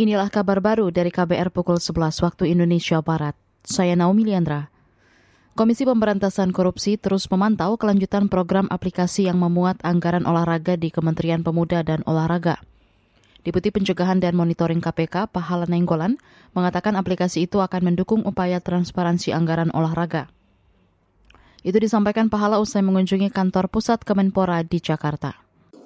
Inilah kabar baru dari KBR pukul 11 waktu Indonesia Barat. Saya Naomi Liandra. Komisi Pemberantasan Korupsi terus memantau kelanjutan program aplikasi yang memuat anggaran olahraga di Kementerian Pemuda dan Olahraga. Deputi Pencegahan dan Monitoring KPK, Pahala Nenggolan, mengatakan aplikasi itu akan mendukung upaya transparansi anggaran olahraga. Itu disampaikan Pahala usai mengunjungi kantor pusat Kemenpora di Jakarta.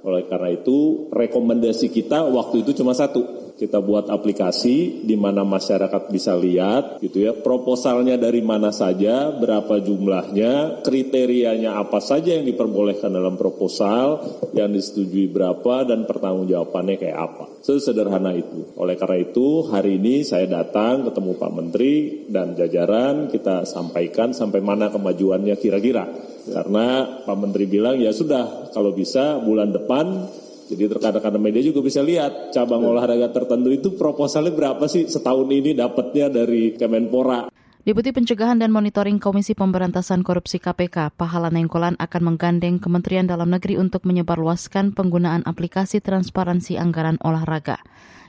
Oleh karena itu, rekomendasi kita waktu itu cuma satu, kita buat aplikasi di mana masyarakat bisa lihat gitu ya proposalnya dari mana saja berapa jumlahnya kriterianya apa saja yang diperbolehkan dalam proposal yang disetujui berapa dan pertanggungjawabannya kayak apa. Sesederhana itu. Oleh karena itu hari ini saya datang ketemu Pak Menteri dan jajaran kita sampaikan sampai mana kemajuannya kira-kira. Karena Pak Menteri bilang ya sudah kalau bisa bulan depan jadi rekan-rekan media juga bisa lihat cabang olahraga tertentu itu proposalnya berapa sih setahun ini dapatnya dari Kemenpora. Deputi Pencegahan dan Monitoring Komisi Pemberantasan Korupsi KPK, Pahala Nengkolan akan menggandeng Kementerian Dalam Negeri untuk menyebarluaskan penggunaan aplikasi transparansi anggaran olahraga.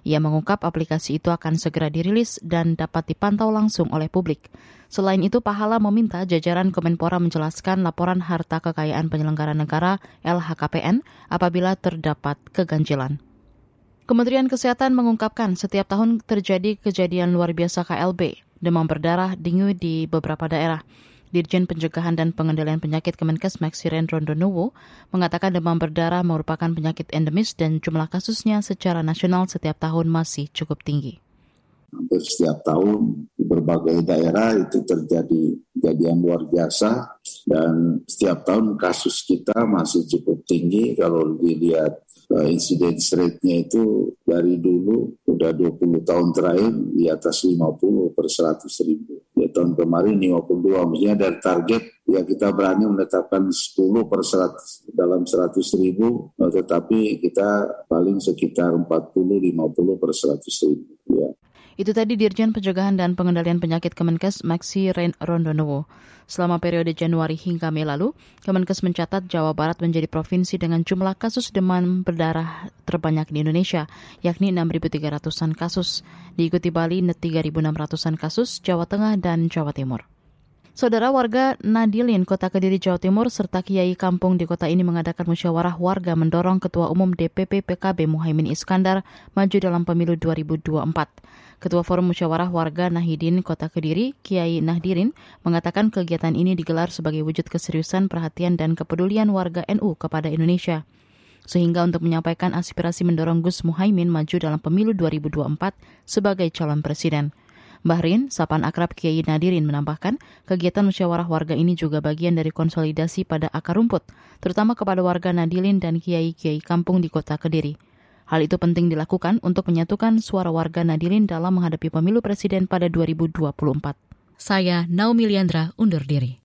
Ia mengungkap aplikasi itu akan segera dirilis dan dapat dipantau langsung oleh publik. Selain itu, Pahala meminta jajaran Kemenpora menjelaskan laporan harta kekayaan penyelenggara negara LHKPN apabila terdapat keganjilan. Kementerian Kesehatan mengungkapkan setiap tahun terjadi kejadian luar biasa KLB, demam berdarah, dengue di beberapa daerah. Dirjen Pencegahan dan Pengendalian Penyakit Kemenkes Maxiren Rondonowo mengatakan demam berdarah merupakan penyakit endemis dan jumlah kasusnya secara nasional setiap tahun masih cukup tinggi. Hampir setiap tahun di berbagai daerah itu terjadi kejadian luar biasa dan setiap tahun kasus kita masih cukup tinggi kalau dilihat uh, incidence rate-nya itu dari dulu udah 20 tahun terakhir di atas 50 per 100 ribu. Tahun kemarin 52, maksudnya dari target ya kita berani menetapkan 10 per 100 dalam 100 ribu, eh, tetapi kita paling sekitar 40-50 per 100 ribu. Ya. Itu tadi Dirjen Pencegahan dan Pengendalian Penyakit Kemenkes Maxi Ren Rondonowo. Selama periode Januari hingga Mei lalu, Kemenkes mencatat Jawa Barat menjadi provinsi dengan jumlah kasus demam berdarah terbanyak di Indonesia, yakni 6.300-an kasus. Diikuti Bali 3.600-an kasus, Jawa Tengah, dan Jawa Timur. Saudara warga Nadilin, Kota Kediri, Jawa Timur, serta Kiai Kampung di kota ini mengadakan musyawarah warga mendorong Ketua Umum DPP PKB Muhaimin Iskandar maju dalam pemilu 2024. Ketua Forum Musyawarah Warga Nahidin Kota Kediri, Kiai Nahdirin, mengatakan kegiatan ini digelar sebagai wujud keseriusan perhatian dan kepedulian warga NU kepada Indonesia. Sehingga untuk menyampaikan aspirasi mendorong Gus Muhaimin maju dalam pemilu 2024 sebagai calon presiden. Bahrin, Sapan Akrab Kiai Nadirin menambahkan, kegiatan musyawarah warga ini juga bagian dari konsolidasi pada akar rumput, terutama kepada warga Nadilin dan kiai-kiai kampung di kota Kediri. Hal itu penting dilakukan untuk menyatukan suara warga Nadilin dalam menghadapi pemilu presiden pada 2024. Saya Naomi Liandra undur diri.